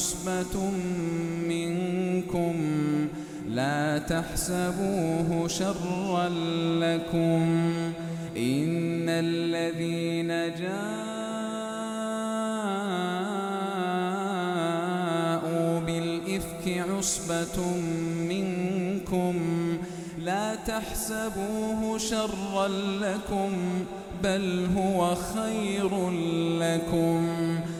عصبة منكم لا تحسبوه شرا لكم إن الذين جاءوا بالإفك عصبة منكم لا تحسبوه شرا لكم بل هو خير لكم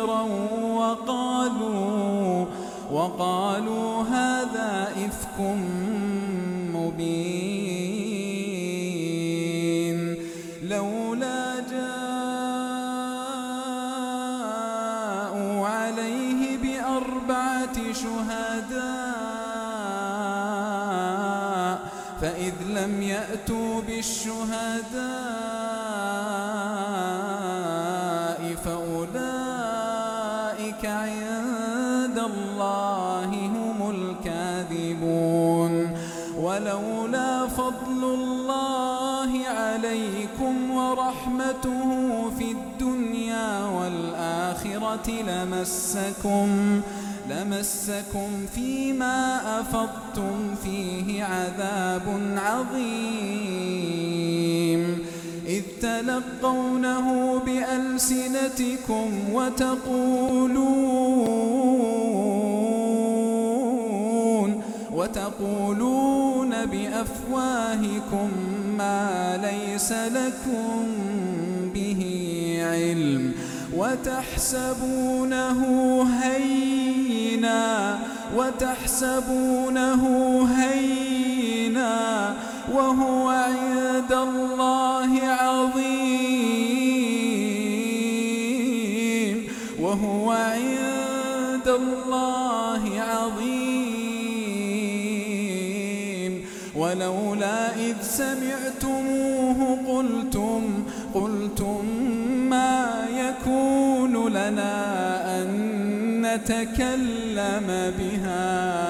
خيرا وقالوا وقالوا هذا إفك مبين. لولا جاءوا عليه بأربعة شهداء فإذ لم يأتوا بالشهداء لمسكم لمسكم فيما أفضتم فيه عذاب عظيم. إذ تلقونه بألسنتكم وتقولون وتقولون بأفواهكم ما ليس لكم به علم. وتحسبونه هينا وتحسبونه هينا وهو عند الله نتكلم بهذا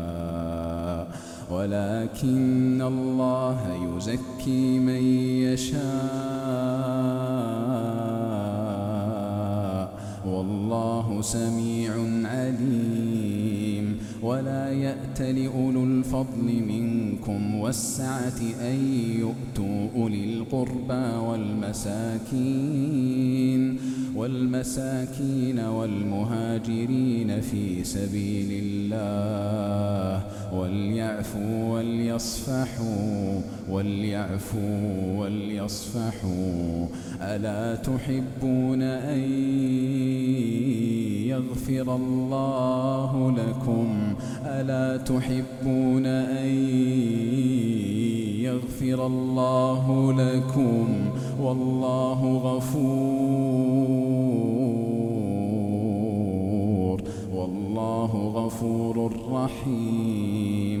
ولكن الله يزكي من يشاء. والله سميع عليم. ولا يأت لأولو الفضل منكم والسعة أن يؤتوا أولي القربى والمساكين والمساكين والمهاجرين في سبيل الله وليعفوا وليصفحوا وليعفوا وليصفحوا. ألا تحبون أن يغفر الله لكم؟ ألا تحبون أن يغفر الله لكم؟ والله غفور والله غفور رحيم.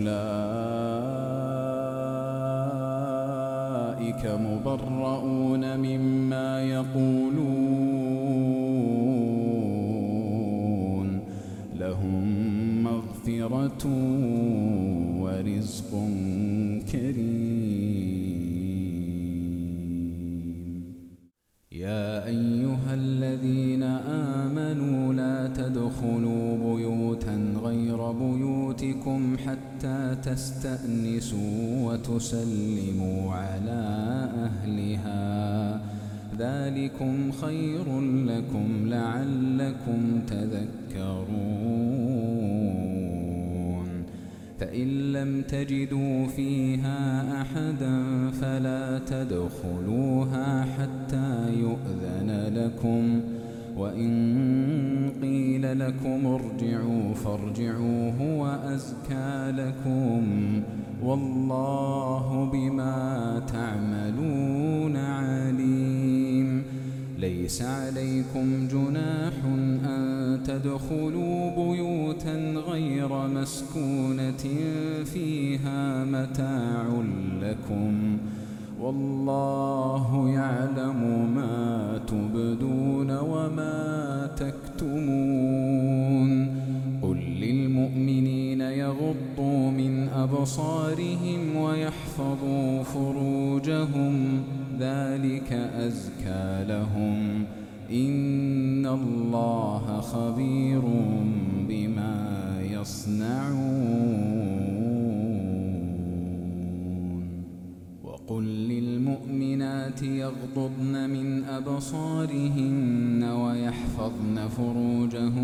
أولئك مبرؤون مما يقولون. لهم ومغفرة ورزق كريم. يا أيها الذين آمنوا لا تدخلوا بيوتكم حتى تستأنسوا وتسلموا على أهلها. ذلكم خير لكم لعلكم تذكرون. فإن لم تجدوا فيها أحدا فلا تدخلوها حتى يؤذن لكم. وإن قيل لكم ارجعوا فارجعوا هو أزكى لكم والله بما تعملون عليم. ليس عليكم جناح أن تدخلوا بيوتا غير مسكونة فيها متاع لكم والله يعلم ما تبدون وما تكتمون. قل للمؤمنين يغضوا من أبصارهم ويحفظوا فروجهم ذلك أزكى لهم. إن الله خبير بما يصنعون. وقل للمؤمنات يغضضن من أبصارهن ويحفظن فروجهن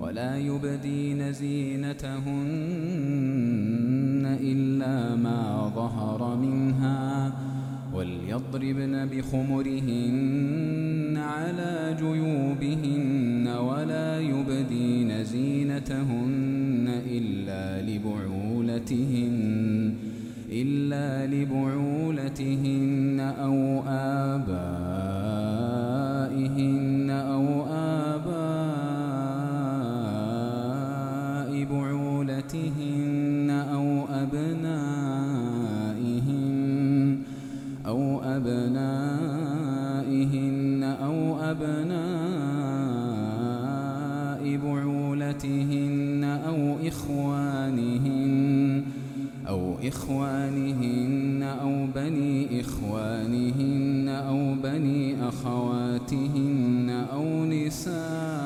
ولا يبدين زينتهن إلا ما ظهر منها وليضربن بخمرهن على جيوبهن ولا يبدين زينتهن إلا لبعولتهن إلا لبعولتهن أو نسائهن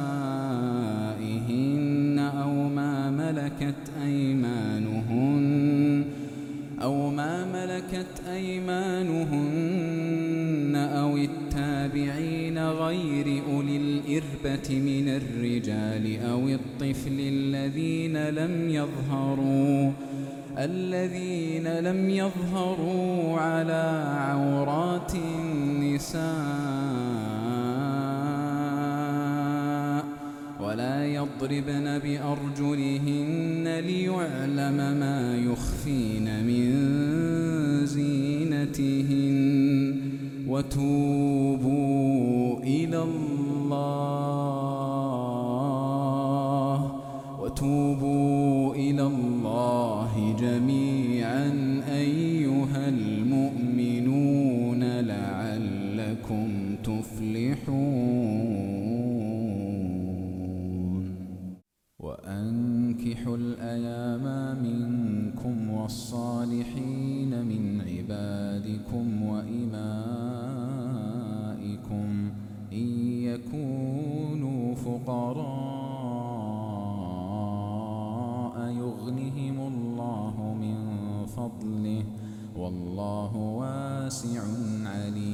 الأيام منكم والصالحين من عبادكم وإمائكم إن يكونوا فقراء يغنهم الله من فضله والله واسع عليم.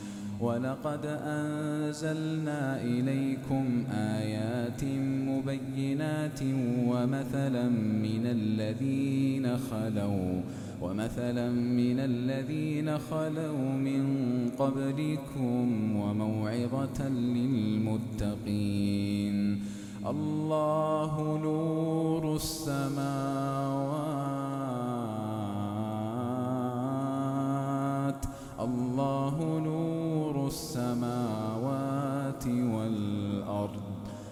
ولقد أنزلنا إليكم آيات مبينات ومثلا من الذين خلوا ومثلا من الذين خلوا من قبلكم وموعظة للمتقين. الله نور السماوات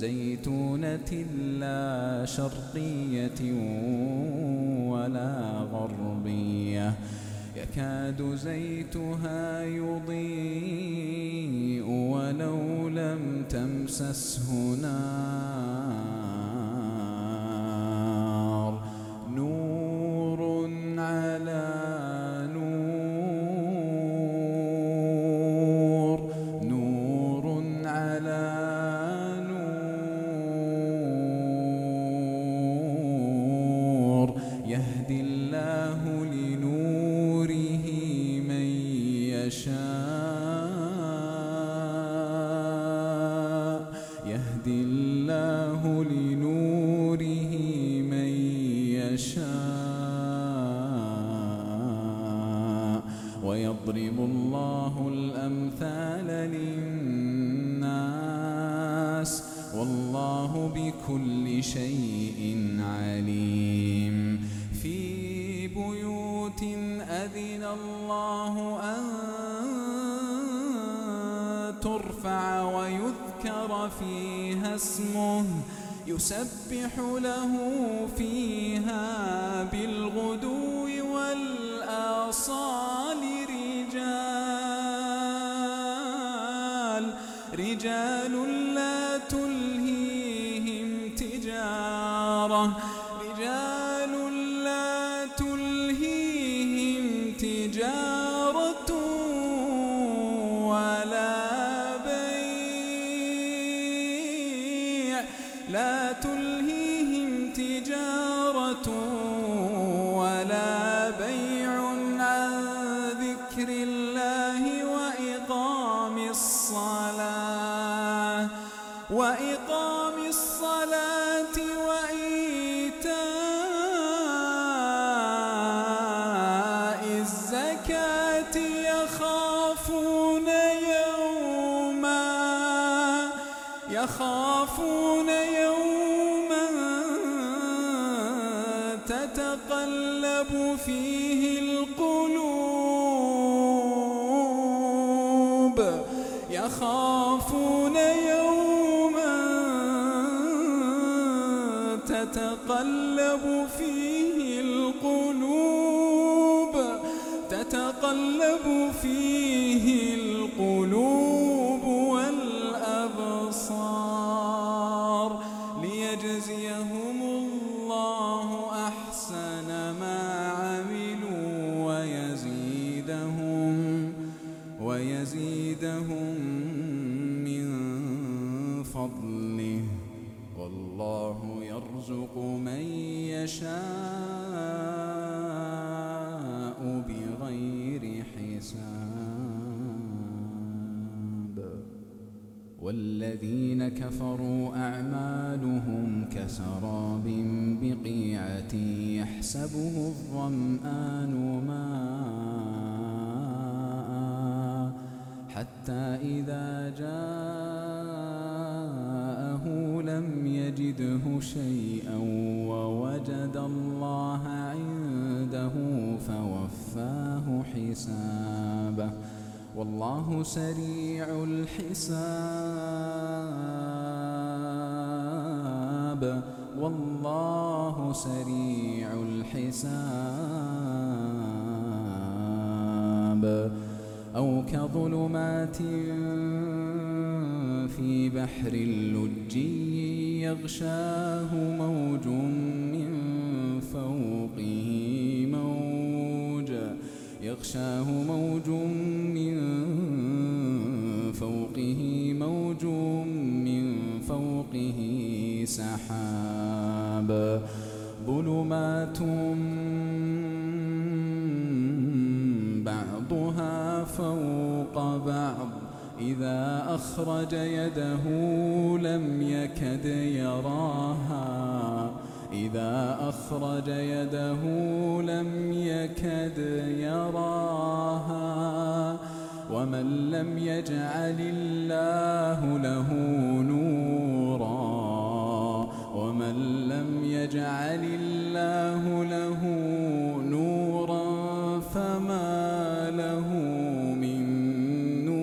زيتونة لا شرقية ولا غربية. يكاد زيتها يضيء ولو لم تمسسه نار. يهدي الله لنوره من يشاء ويضرب الله الأمثال للناس والله بكل شيء عليم ويذكر فيها اسمه يسبح له فيها بالغدو. لا تلهيهم تجارة ولا بيع فضله والله يرزق من يشاء بغير حساب. والذين كفروا أعمالهم كسراب بقيعة يحسبه الظمآن والله سريع الحساب. والله سريع الحساب. أو كظلمات في بحر اللجي يغشاه موج من فوقه موج. يغشاه موج من فوقه موج من فوقه سحاب ظلمات بعضها فوق بعض. إذا أخرج يده لم يكد يراها. إذا أخرج يده لم يكد يراها. ومن لم يجعل الله له نورا ومن لم يجعل الله له نورا فما له من نور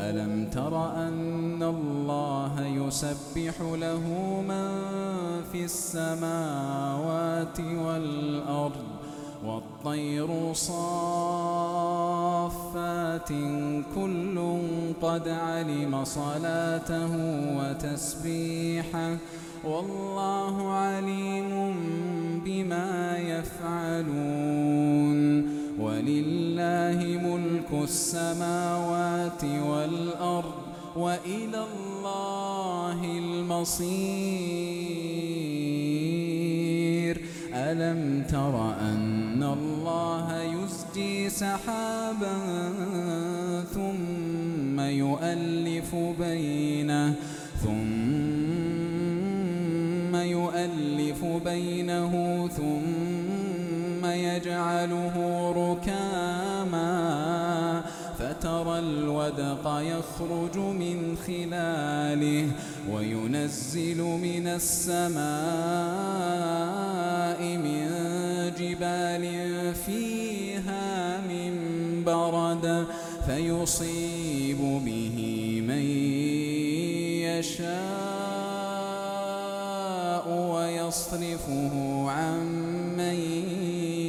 ألم تر أن الله يسبح له من في السماوات والأرض والطير صافات كل قد علم صلاته وتسبيحه والله عليم بما يفعلون ولله ملك السماوات والأرض وإلى الله المصير. ألم تر أن يزجي سحابا ثم يؤلف بينه ثم يؤلف بينه ثم يجعله ركاما فترى الودق يخرج من خلاله وينزل من السماء من جبال فيها من برد فيصيب به من يشاء ويصرفه عن من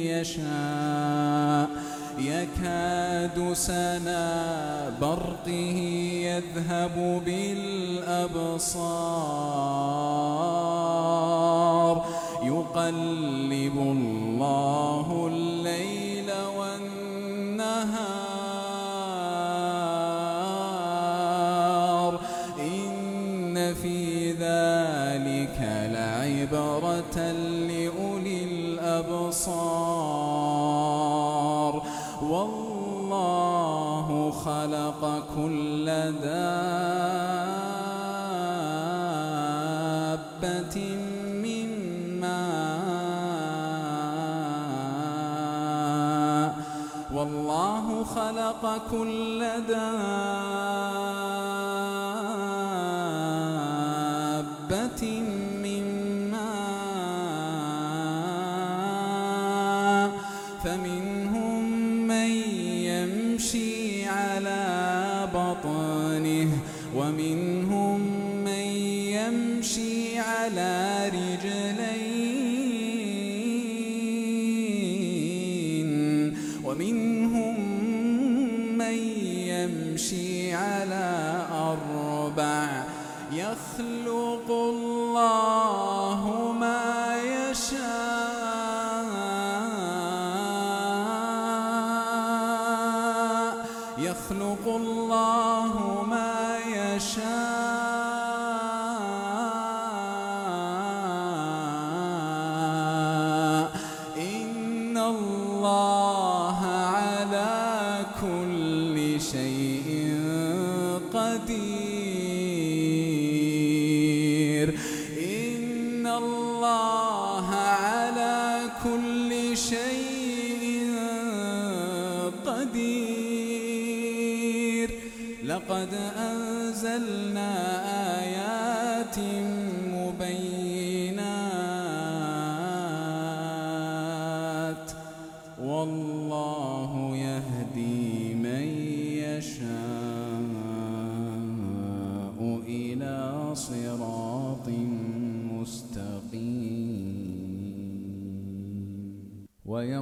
يشاء. يكاد سنا برقه يذهب بالأبصار. يقلب الله خلق كل دابة من ماء. والله خلق كل دابة الله على كل شيء قدير. إن الله على كل شيء قدير. لقد أنزلنا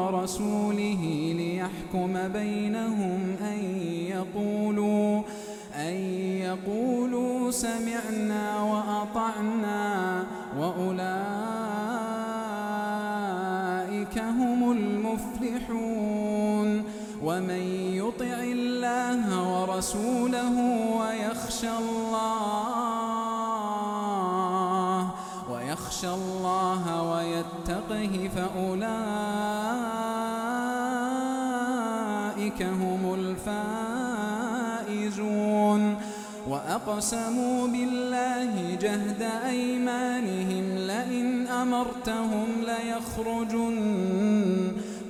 ورسوله ليحكم بينهم أن يقولوا أن يقولوا سمعنا وأطعنا وأولئك هم المفلحون. ومن يطع الله ورسوله ويخشى الله ويخشى الله ويتقه فأولئك هم الفائزون. وأقسموا بالله جهد أيمانهم لئن أمرتهم ليخرجن.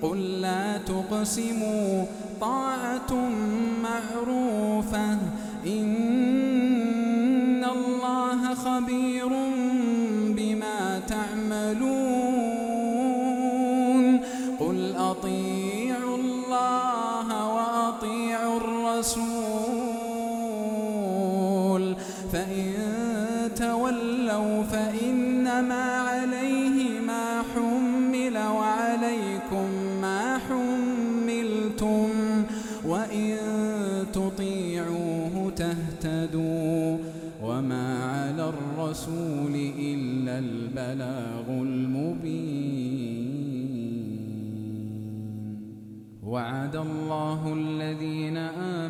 قل لا تقسموا طاعة معروفة. إن الله خبير الرسول إلا البلاغ المبين. وعد الله الذين آمنوا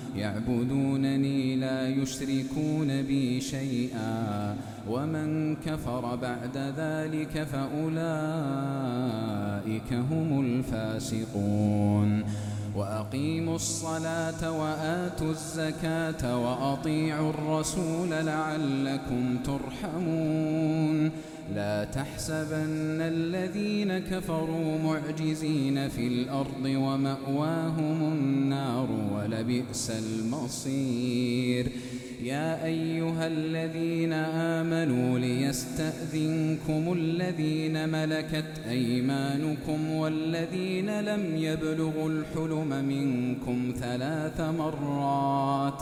يعبدونني لا يشركون بي شيئا. ومن كفر بعد ذلك فأولئك هم الفاسقون. وأقيموا الصلاة وآتوا الزكاة وأطيعوا الرسول لعلكم ترحمون. لا تحسبن الذين كفروا معجزين في الأرض ومأواهم النار ولبئس المصير. يا أيها الذين آمنوا ليستأذنكم الذين ملكت أيمانكم والذين لم يبلغوا الحلم منكم ثلاث مرات.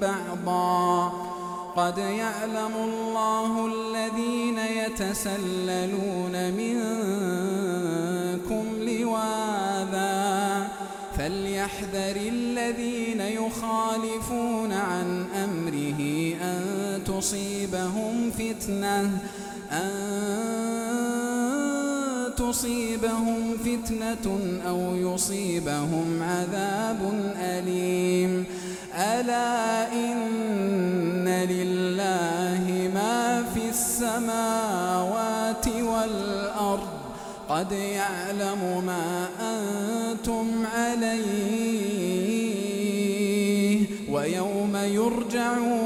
بعضا. قد يعلم الله الذين يتسللون منكم لواذا. فليحذر الذين يخالفون عن أمره أن تصيبهم فتنة أن تصيبهم فتنة أو يصيبهم عذاب أليم. ألا إن لله ما في السماوات والأرض قد يعلم ما أنتم عليه ويوم يرجعون